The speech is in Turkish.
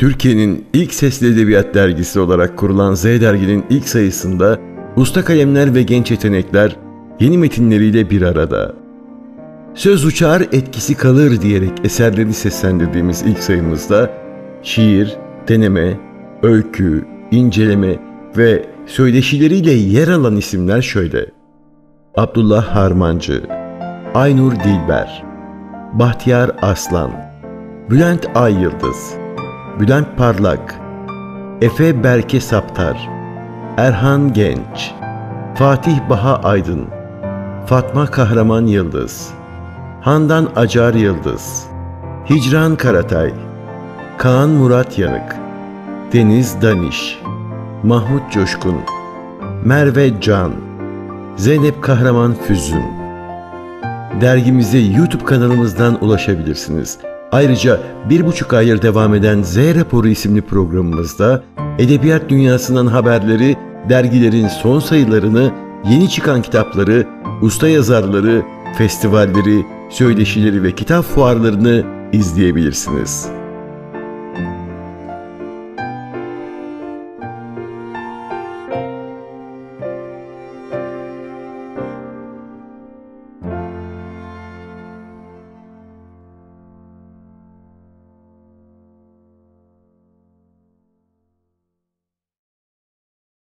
Türkiye'nin ilk sesli edebiyat dergisi olarak kurulan Z derginin ilk sayısında usta kalemler ve genç yetenekler yeni metinleriyle bir arada. Söz uçar etkisi kalır diyerek eserleri seslendirdiğimiz ilk sayımızda şiir, deneme, öykü, inceleme ve söyleşileriyle yer alan isimler şöyle. Abdullah Harmancı, Aynur Dilber, Bahtiyar Aslan, Bülent Ay Yıldız, Bülent Parlak, Efe Berke Saptar, Erhan Genç, Fatih Baha Aydın, Fatma Kahraman Yıldız, Handan Acar Yıldız, Hicran Karatay, Kaan Murat Yanık, Deniz Daniş, Mahmut Coşkun, Merve Can, Zeynep Kahraman Füzün. Dergimize YouTube kanalımızdan ulaşabilirsiniz. Ayrıca bir buçuk aydır devam eden Z Raporu isimli programımızda edebiyat dünyasından haberleri, dergilerin son sayılarını, yeni çıkan kitapları, usta yazarları, festivalleri, söyleşileri ve kitap fuarlarını izleyebilirsiniz.